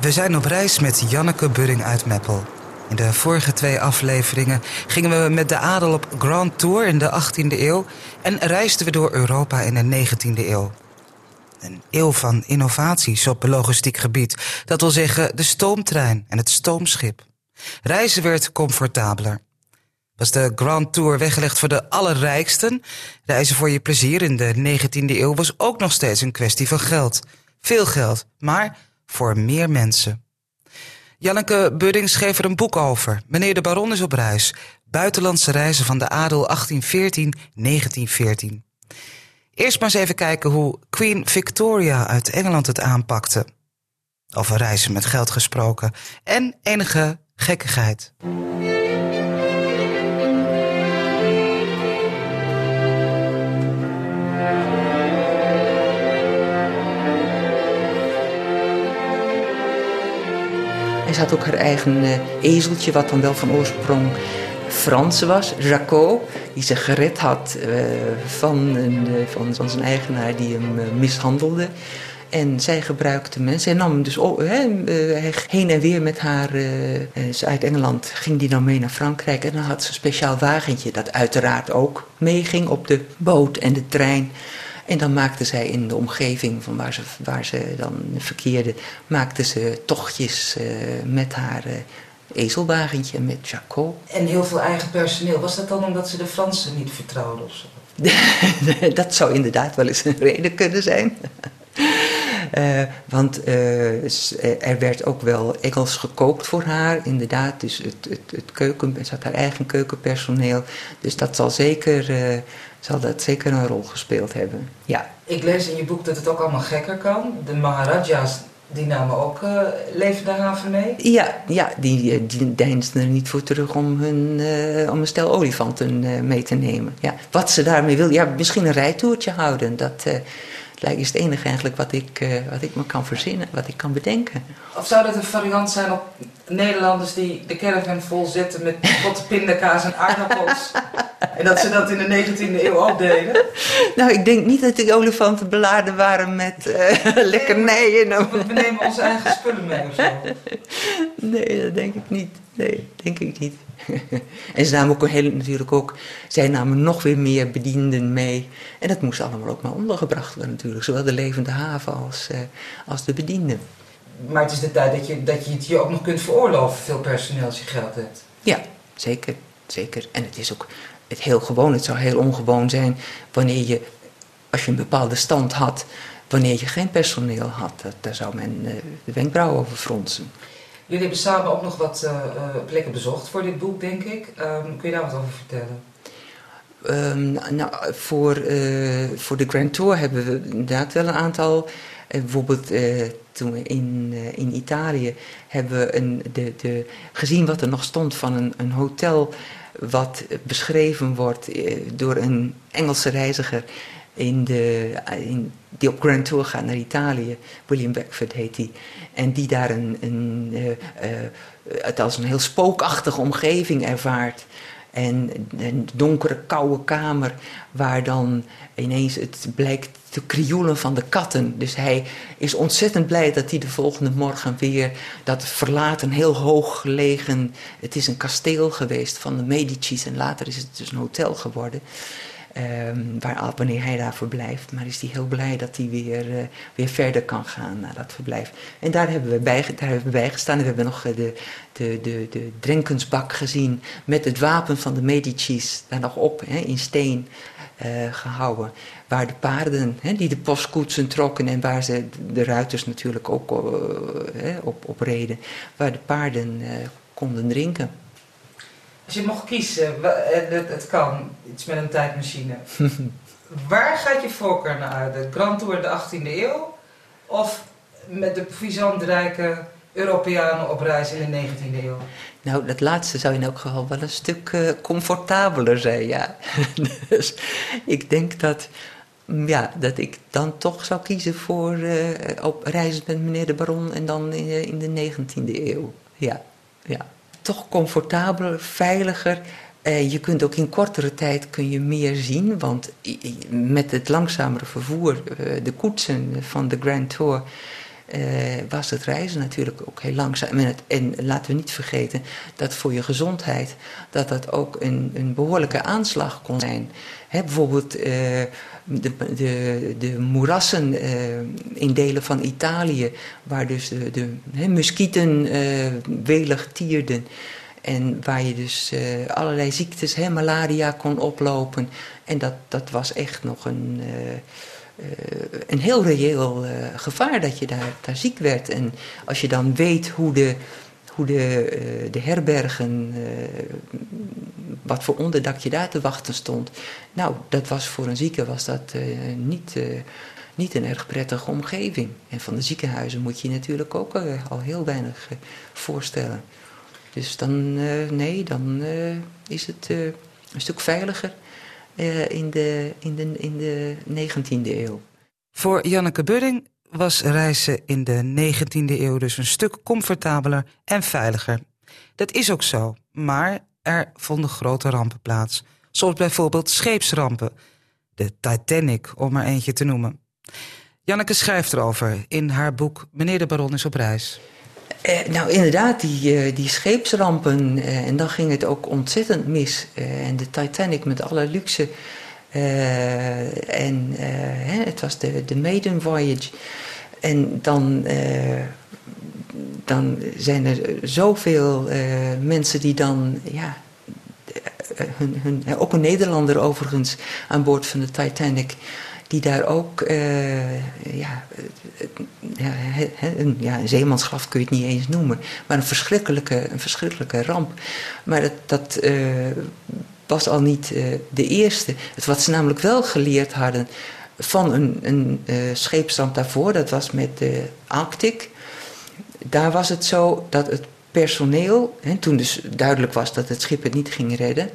We zijn op reis met Janneke Budding uit Meppel. In de vorige twee afleveringen gingen we met de adel op Grand Tour in de 18e eeuw en reisden we door Europa in de 19e eeuw. Een eeuw van innovaties op logistiek gebied, dat wil zeggen de stoomtrein en het stoomschip. Reizen werd comfortabeler. Was de Grand Tour weggelegd voor de allerrijksten? Reizen voor je plezier in de 19e eeuw was ook nog steeds een kwestie van geld. Veel geld, maar voor meer mensen. Janneke Budding schreef er een boek over. Meneer de Baron is op reis. Buitenlandse reizen van de adel 1814-1914. Eerst maar eens even kijken hoe Queen Victoria uit Engeland het aanpakte. Over reizen met geld gesproken. En enige gekkigheid. Ze had ook haar eigen uh, ezeltje, wat dan wel van oorsprong Frans was, Jacot, die zich gered had uh, van, een, uh, van, van, zijn eigenaar die hem mishandelde. En zij gebruikte hem. Zij nam hem dus oh, heen en weer met haar. uit Engeland ging die dan mee naar Frankrijk. En dan had ze een speciaal wagentje dat uiteraard ook meeging op de boot en de trein. En dan maakte zij in de omgeving van waar ze, waar ze dan verkeerde, maakte ze tochtjes uh, met haar uh, ezelwagentje, met Jacot. En heel veel eigen personeel. Was dat dan omdat ze de Fransen niet vertrouwden of zo? dat zou inderdaad wel eens een reden kunnen zijn. Uh, want uh, er werd ook wel Engels gekookt voor haar, inderdaad. Dus het, het, het keuken, ze had haar eigen keukenpersoneel. Dus dat zal zeker, uh, zal dat zeker een rol gespeeld hebben. Ja. Ik lees in je boek dat het ook allemaal gekker kan. De Maharajas die namen ook uh, levende haven mee? Ja, ja die, die deinsden er niet voor terug om, hun, uh, om een stel olifanten uh, mee te nemen. Ja, wat ze daarmee wil, ja, misschien een rijtoertje houden. Dat, lijkt is het enige eigenlijk wat ik, uh, wat ik me kan verzinnen, wat ik kan bedenken. Of zou dat een variant zijn op Nederlanders die de caravan vol zetten met potten pindakaas en aardappels? en dat ze dat in de 19e eeuw ook deden? Nou, ik denk niet dat die olifanten beladen waren met uh, lekkernijen. Nee, we nemen onze eigen spullen mee of zo. Nee, dat denk ik niet. Nee, denk ik niet. en ze namen ook natuurlijk ook, zij namen nog weer meer bedienden mee. En dat moest allemaal ook maar ondergebracht worden natuurlijk. Zowel de levende haven als, uh, als de bedienden. Maar het is de tijd dat je, dat je het je ook nog kunt veroorloven, veel personeel als je geld hebt. Ja, zeker. zeker. En het is ook het heel gewoon. Het zou heel ongewoon zijn wanneer je, als je een bepaalde stand had, wanneer je geen personeel had. Dat, daar zou men uh, de wenkbrauwen over fronsen. Jullie hebben samen ook nog wat uh, plekken bezocht voor dit boek, denk ik. Um, kun je daar wat over vertellen? Um, nou, voor, uh, voor de Grand Tour hebben we inderdaad wel een aantal. bijvoorbeeld toen we in, in Italië hebben we een, de, de, gezien wat er nog stond van een, een hotel wat beschreven wordt door een Engelse reiziger in de, in, die op Grand Tour gaat naar Italië. William Beckford heet hij. En die daar een, een, uh, uh, het als een heel spookachtige omgeving ervaart. En een donkere, koude kamer waar dan ineens het blijkt te krioelen van de katten. Dus hij is ontzettend blij dat hij de volgende morgen weer dat verlaten, heel hoog gelegen. Het is een kasteel geweest van de Medici's en later is het dus een hotel geworden. Um, waar, wanneer hij daar verblijft. Maar is hij heel blij dat hij weer, uh, weer verder kan gaan naar dat verblijf. En daar hebben we bij, daar hebben we bij we hebben nog uh, de, de, de, de Drenkensbak gezien met het wapen van de Medici's daar nog op in steen uh, gehouden. Waar de paarden die de postkoetsen trokken en waar ze de ruiters natuurlijk ook op, op reden. Waar de paarden konden drinken. Als je mocht kiezen, het, het kan, iets met een tijdmachine. Waar gaat je voorkeur naar uit? De Grand Tour de 18e eeuw? Of met de rijke Europeanen op reis in de 19e eeuw? Nou, dat laatste zou in elk geval wel een stuk uh, comfortabeler zijn, ja. dus ik denk dat, ja, dat ik dan toch zou kiezen voor uh, op reizen met meneer de Baron en dan in, in de 19e eeuw. Ja, ja toch comfortabeler, veiliger. Uh, je kunt ook in kortere tijd kun je meer zien, want met het langzamere vervoer, uh, de koetsen van de Grand Tour, was het reizen natuurlijk ook heel langzaam. En, en, laten we niet vergeten dat voor je gezondheid dat dat ook een, een behoorlijke aanslag kon zijn. bijvoorbeeld de, de, de moerassen in delen van Italië, waar dus de, de muskieten welig tierden. En waar je dus allerlei ziektes, hè, malaria kon oplopen. En dat, dat was echt nog een, een heel reëel gevaar dat je daar, daar ziek werd. En als je dan weet hoe de, hoe de, de herbergen, wat voor onderdak je daar te wachten stond. Nou, dat was voor een zieke was dat niet, niet een erg prettige omgeving. En van de ziekenhuizen moet je natuurlijk ook al heel weinig voorstellen. Dus dan, nee, dan is het een stuk veiliger in, de, in, de, in de 19e eeuw. Voor Janneke Budding was reizen in de 19e eeuw dus een stuk comfortabeler en veiliger. Dat is ook zo, maar er vonden grote rampen plaats. Zoals bijvoorbeeld scheepsrampen. De Titanic, om maar eentje te noemen. Janneke schrijft erover in haar boek Meneer de Baron is op reis. Eh, nou, inderdaad, die, eh, die scheepsrampen. Eh, en dan ging het ook ontzettend mis. Eh, en de Titanic met alle luxe. En hè, het was de, de maiden voyage. En dan, dan zijn er zoveel mensen die dan. Ja, hun, hun, ook een Nederlander overigens aan boord van de Titanic die daar ook, uh, ja, een, ja, zeemansgraf kun je het niet eens noemen, maar een verschrikkelijke, een verschrikkelijke ramp. Maar dat, dat uh, was al niet uh, de eerste. Het wat ze namelijk wel geleerd hadden van een, een scheepsramp daarvoor, dat was met de Arctic. Daar was het zo dat het personeel, hè, toen dus duidelijk was dat het schip het niet ging redden,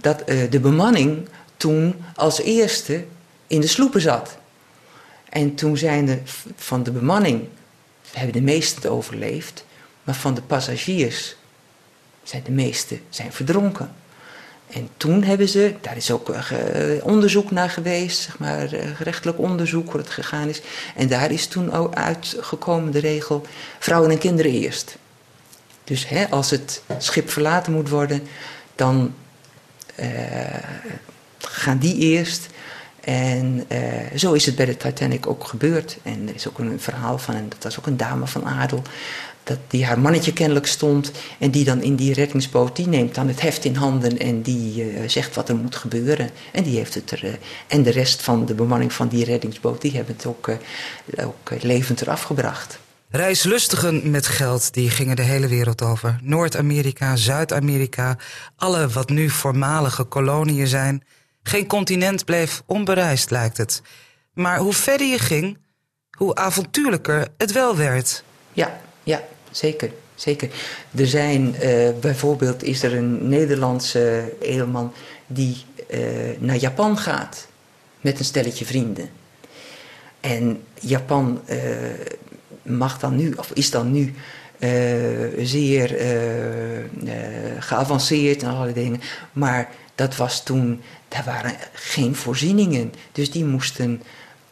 dat de bemanning toen als eerste in de sloepen zat. En toen zijn er van de bemanning, hebben de meesten het overleefd, maar van de passagiers zijn de meesten zijn verdronken. En toen hebben ze, daar is ook uh, onderzoek naar geweest, zeg maar, uh, gerechtelijk onderzoek hoe het gegaan is. En daar is toen ook uitgekomen de regel: vrouwen en kinderen eerst. Dus hè, als het schip verlaten moet worden, dan gaan die eerst. En uh, zo is het bij de Titanic ook gebeurd. En er is ook een verhaal van, dat was ook een dame van adel, dat die haar mannetje kennelijk stond. En die dan in die reddingsboot, die neemt dan het heft in handen en die uh, zegt wat er moet gebeuren. En die heeft het er. Uh, en de rest van de bemanning van die reddingsboot, die hebben het ook, ook levend eraf gebracht. Reislustigen met geld die gingen de hele wereld over. Noord-Amerika, Zuid-Amerika, alle wat nu voormalige koloniën zijn. Geen continent bleef onbereisd, lijkt het. Maar hoe verder je ging, hoe avontuurlijker het wel werd. Ja, ja, zeker. Zeker. Er zijn uh, bijvoorbeeld is er een Nederlandse edelman die uh, naar Japan gaat met een stelletje vrienden. En Japan uh, mag dan nu, of is dan nu zeer geavanceerd en allerlei dingen. Maar dat was toen daar waren geen voorzieningen. Dus die moesten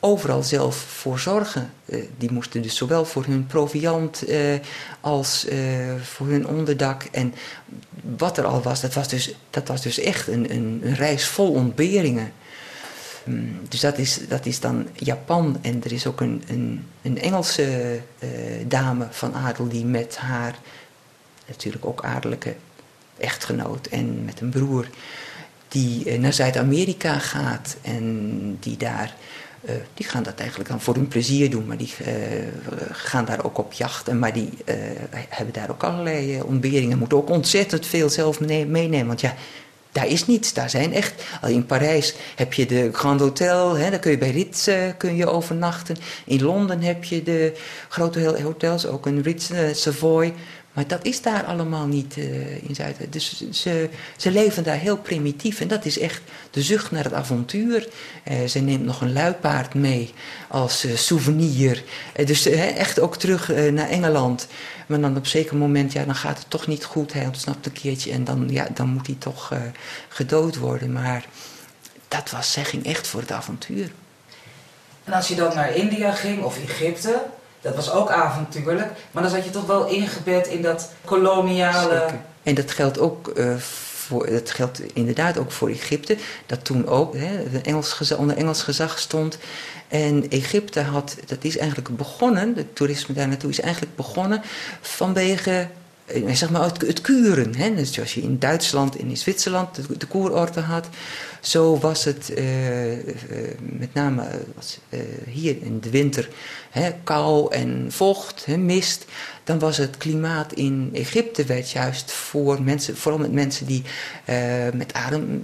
overal zelf voor zorgen. Uh, die moesten dus zowel voor hun proviand uh, als uh, voor hun onderdak. En wat er al was, dat was dus, dat was dus echt een, een, een reis vol ontberingen. Um, dus dat is, dat is dan Japan. En er is ook een, een, een Engelse dame van adel die met haar, natuurlijk ook adellijke echtgenoot en met een broer die eh, naar Zuid-Amerika gaat en die daar. Uh, die gaan dat eigenlijk dan voor hun plezier doen, maar die uh, gaan daar ook op jacht. En, maar die hebben daar ook allerlei ontberingen. Moeten ook ontzettend veel zelf meenemen. Want ja, daar is niets. Daar zijn echt. In Parijs heb je de Grand Hotel. Hè, daar kun je bij Ritz kun je overnachten. In Londen heb je de grote hotels. Ook een Ritz Savoy. Maar dat is daar allemaal niet uh, in Zuid. Dus ze, ze leven daar heel primitief. En dat is echt de zucht naar het avontuur. Uh, ze neemt nog een luipaard mee als uh, souvenir. dus echt ook terug naar Engeland. Maar dan op een zeker moment, ja, dan gaat het toch niet goed. Hij ontsnapt een keertje en dan, ja, dan moet hij toch gedood worden. Maar dat was, zij ging echt voor het avontuur. En als je dan naar India ging of Egypte, dat was ook avontuurlijk. Maar dan zat je toch wel ingebed in dat koloniale... En dat geldt ook uh, voor, dat geldt inderdaad ook voor Egypte, dat toen ook hè, Engels onder Engels gezag stond. En Egypte had, dat is eigenlijk begonnen, het toerisme daar naartoe is eigenlijk begonnen vanwege eh, zeg maar het, kuren. Hè? Dus zoals je in Duitsland en in Zwitserland de, de had. Zo was het uh, uh, met name hier in de winter hè, kou en vocht, hè, mist. Dan was het klimaat in Egypte werd juist voor mensen, vooral met mensen die met adem,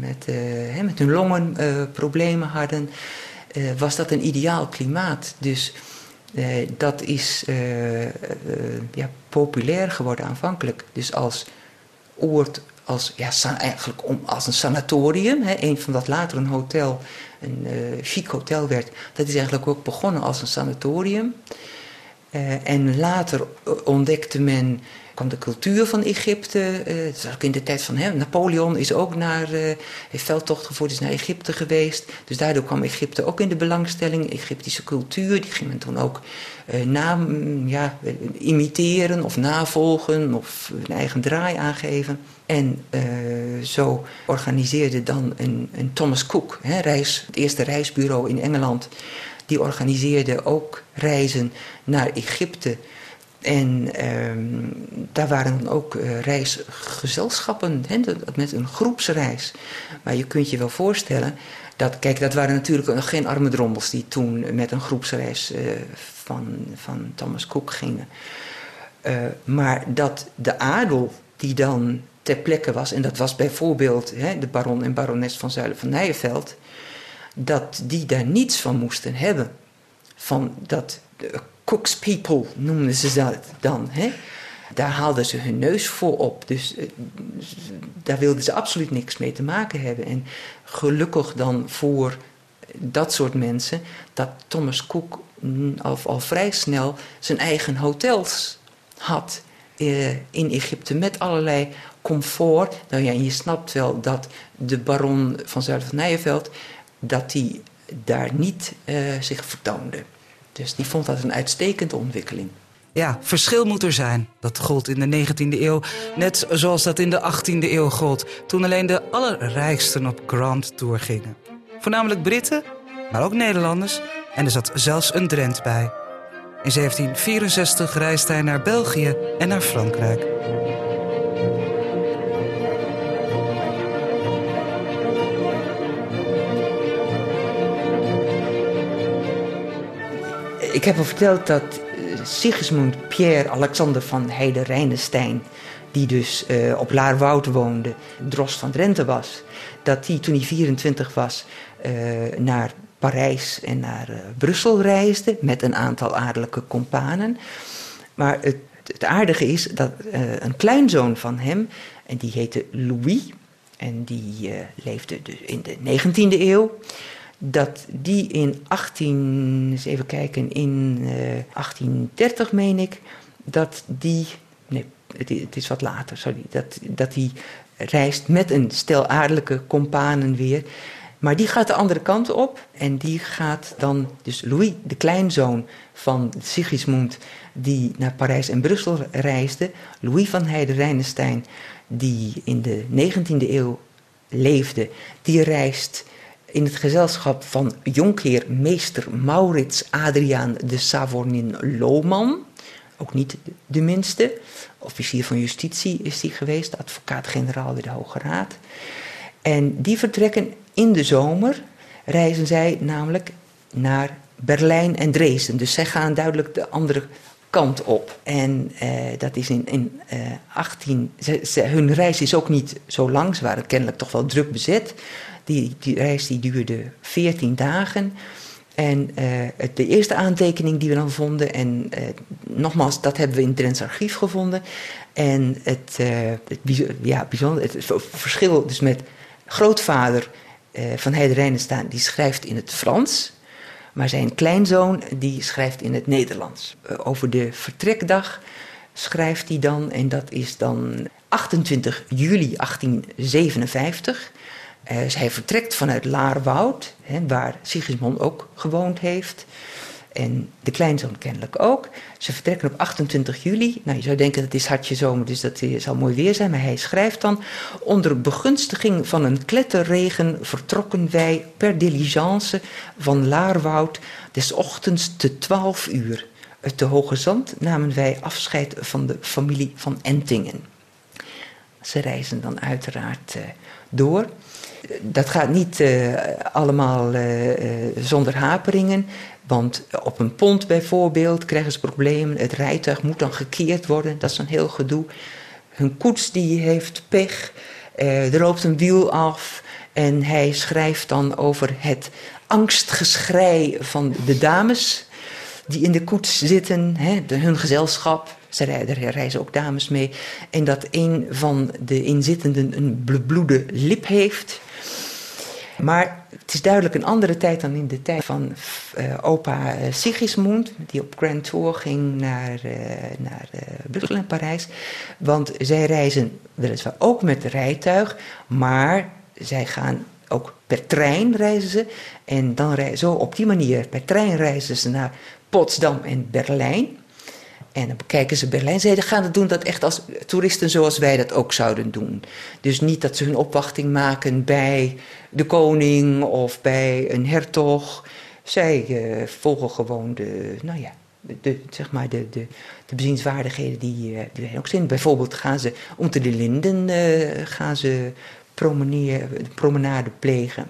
met, hè, met hun longen problemen hadden, was dat een ideaal klimaat. Dus uh, dat is uh, uh, ja, populair geworden aanvankelijk. Dus als oord, als, ja, eigenlijk om, als een sanatorium. Hè, een van dat later een hotel, een chic hotel werd. Dat is eigenlijk ook begonnen als een sanatorium. en later ontdekte men kwam de cultuur van Egypte. Uh, dat is ook in de tijd van hem. Napoleon is ook naar, uh, heeft veldtocht gevoerd, is naar Egypte geweest. Dus daardoor kwam Egypte ook in de belangstelling. Egyptische cultuur, die ging men toen ook uh, na, mm, ja, imiteren of navolgen of een eigen draai aangeven. En zo organiseerde dan een, een Thomas Cook, hè, reis, het eerste reisbureau in Engeland. Die organiseerde ook reizen naar Egypte en ehm, daar waren dan ook uh, reisgezelschappen, hè, met een groepsreis. Maar je kunt je wel voorstellen dat, kijk, dat waren natuurlijk geen arme drommels die toen met een groepsreis uh, van, van Thomas Cook gingen. Uh, maar dat de adel die dan ter plekke was, en dat was bijvoorbeeld de baron en barones van Zuilen van Nijenveld, dat die daar niets van moesten hebben. Van dat Cook's People noemden ze dat dan. Hè? Daar haalden ze hun neus voor op. Dus uh, daar wilden ze absoluut niks mee te maken hebben. En gelukkig dan voor dat soort mensen dat Thomas Cook al, vrij snel zijn eigen hotels had uh, in Egypte met allerlei comfort. Nou ja, je snapt wel dat de baron van Zuid van Nijenveld dat hij daar niet uh, zich vertoonde. Dus die vond dat een uitstekende ontwikkeling. Ja, verschil moet er zijn. Dat gold in de 19e eeuw, net zoals dat in de 18e eeuw gold, toen alleen de allerrijksten op Grand Tour gingen. Voornamelijk Britten, maar ook Nederlanders, en er zat zelfs een Drent bij. In 1764 reisde hij naar België en naar Frankrijk. Ik heb al verteld dat uh, Sigismund Pierre Alexander van Heide Rijnestein, die dus uh, op Laarwoud woonde, drost van Drenthe was, dat hij toen hij 24 was uh, naar Parijs en naar Brussel reisde met een aantal adellijke companen. Maar het, het aardige is dat een kleinzoon van hem, en die heette Louis, en die leefde dus in de 19e eeuw dat die in 18, eens even kijken, in uh, 1830 meen ik, dat die, nee, het, is wat later, sorry, dat, dat die reist met een stel aardelijke companen weer. Maar die gaat de andere kant op en die gaat dan, dus Louis, de kleinzoon van Sigismund, die naar Parijs en Brussel reisde, Louis van Heide Rijnestein, die in de 19e eeuw leefde, die reist in het gezelschap van jonkheer meester Maurits Adriaan de Savornin Lohman. Ook niet de minste. Officier van justitie is hij geweest, advocaat-generaal bij de Hoge Raad. En die vertrekken in de zomer, reizen zij namelijk naar Berlijn en Dresden. Dus zij gaan duidelijk de andere kant op. En eh, dat is in, in eh, 18. Ze, hun reis is ook niet zo lang, ze waren kennelijk toch wel druk bezet. Die, die reis die duurde 14 dagen. En uh, de eerste aantekening die we dan vonden, en nogmaals, dat hebben we in het Drents archief gevonden. En het, het, ja, bijzonder, het verschil dus met grootvader van Heide Rijnenstaan, die schrijft in het Frans. Maar zijn kleinzoon, die schrijft in het Nederlands. over de vertrekdag schrijft hij dan, en dat is dan 28 juli 1857. Uh, hij vertrekt vanuit Laarwoud, hè, waar Sigismond ook gewoond heeft. En de kleinzoon kennelijk ook. Ze vertrekken op 28 juli. Nou, je zou denken dat is hartje zomer, dus dat zal mooi weer zijn. Maar hij schrijft dan: Onder begunstiging van een kletterregen vertrokken wij per diligence van Laarwoud des ochtends te 12 uur. Uit de Hoge Zand namen wij afscheid van de familie van Entingen. Ze reizen dan uiteraard uh, door. Dat gaat niet uh, allemaal uh, zonder haperingen. Want op een pont bijvoorbeeld krijgen ze problemen. Het rijtuig moet dan gekeerd worden. Dat is een heel gedoe. Hun koets die heeft pech. er loopt een wiel af. En hij schrijft dan over het angstgeschrei van de dames die in de koets zitten, hè, de, hun gezelschap. Ze rijden, er reizen ook dames mee. En dat een van de inzittenden een bebloede lip heeft. Maar het is duidelijk een andere tijd dan in de tijd van uh, opa uh, Sigismund, die op Grand Tour ging naar, uh, naar Brussel en Parijs. Want zij reizen weliswaar ook met rijtuig, maar zij gaan ook per trein reizen ze. En dan reizen, zo op die manier, per trein reizen ze naar Potsdam en Berlijn. En dan bekijken ze Berlijn. Ze gaan het doen dat echt als toeristen zoals wij dat ook zouden doen. Dus niet dat ze hun opwachting maken bij de koning of bij een hertog. Zij uh, volgen gewoon de, nou ja, de, zeg maar de, de, de bezienswaardigheden die, uh, die wij ook zien. Bijvoorbeeld gaan ze onder de linden uh, gaan ze promenade plegen.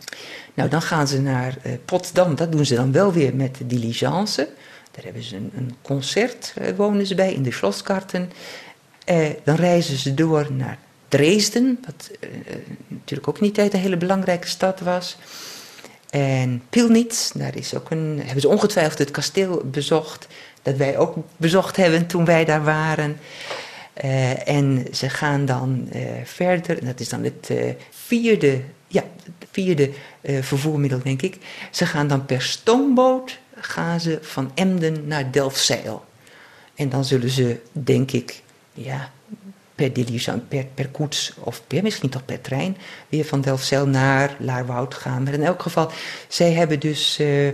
Nou, dan gaan ze naar Potsdam. Dat doen ze dan wel weer met de diligence. Daar hebben ze een, concert, uh, wonen ze bij, in de Schlosskarten. Uh, dan reizen ze door naar Dresden, wat uh, natuurlijk ook niet een hele belangrijke stad was. En Pilnitz, daar is ook een, hebben ze ongetwijfeld het kasteel bezocht, dat wij ook bezocht hebben toen wij daar waren. En ze gaan dan verder, en dat is dan het vierde, ja, het vierde vervoermiddel, denk ik. Ze gaan dan per stoomboot gaan ze van Emden naar Delfzijl. En dan zullen ze, denk ik, ja, per per, per koets of per, misschien toch per trein, weer van Delfzijl naar Laarwoud gaan. Maar in elk geval, zij hebben dus uh,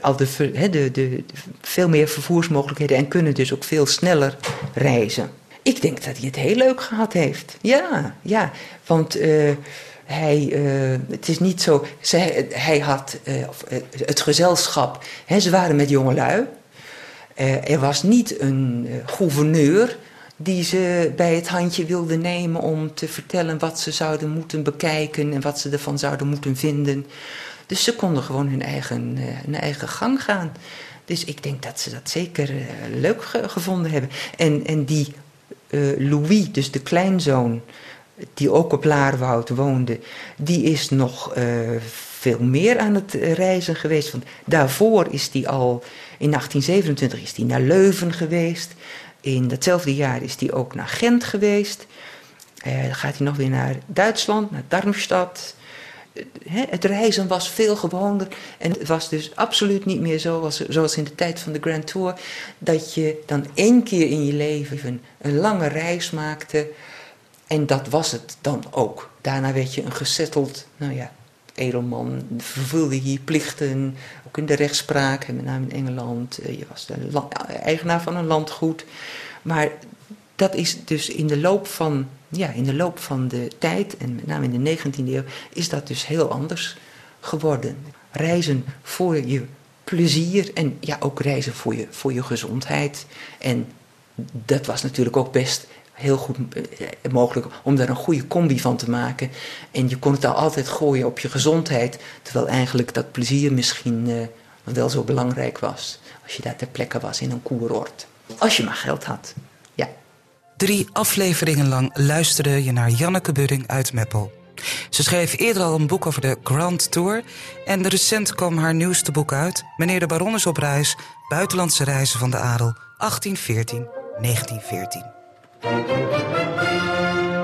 al de, de, de, veel meer vervoersmogelijkheden en kunnen dus ook veel sneller reizen. Ik denk dat hij het heel leuk gehad heeft. Ja, ja. Want uh, hij, uh, het is niet zo. Zij, hij had uh, het gezelschap. Hè, ze waren met jongelui. Uh, er was niet een gouverneur die ze bij het handje wilde nemen om te vertellen wat ze zouden moeten bekijken en wat ze ervan zouden moeten vinden. Dus ze konden gewoon hun eigen, hun eigen gang gaan. Dus ik denk dat ze dat zeker leuk ge gevonden hebben. En, en die Louis, dus de kleinzoon die ook op Laarwoud woonde, die is nog uh, veel meer aan het reizen geweest. Want daarvoor is hij al, in 1827 is hij naar Leuven geweest. In datzelfde jaar is hij ook naar Gent geweest. Uh, dan gaat hij nog weer naar Duitsland, naar Darmstadt. Uh, het reizen was veel gewoner. En het was dus absoluut niet meer zoals, zoals in de tijd van de Grand Tour. Dat je dan één keer in je leven een lange reis maakte. En dat was het dan ook. Daarna werd je een gezetteld, nou ja, edelman. Vervulde je plichten, ook in de rechtspraak, met name in Engeland. Eh, je was de eigenaar van een landgoed. Maar dat is dus in de loop van, ja, in de, loop van de tijd, en met name in de 19e eeuw, is dat dus heel anders geworden. Reizen voor je plezier en ja, ook reizen voor je, voor je gezondheid. En dat was natuurlijk ook best heel goed eh, mogelijk om daar een goede combi van te maken. En je kon het al altijd gooien op je gezondheid, terwijl eigenlijk dat plezier misschien uh, wel zo belangrijk was. Als je daar ter plekke was in een koeroord. Als je maar geld had. Ja. Drie afleveringen lang luisterde je naar Janneke Budding uit Meppel. Ze schreef eerder al een boek over de Grand Tour en recent kwam haar nieuwste boek uit, Meneer de Baron is op reis, Buitenlandse reizen van de adel, 1814-1914. Thank you.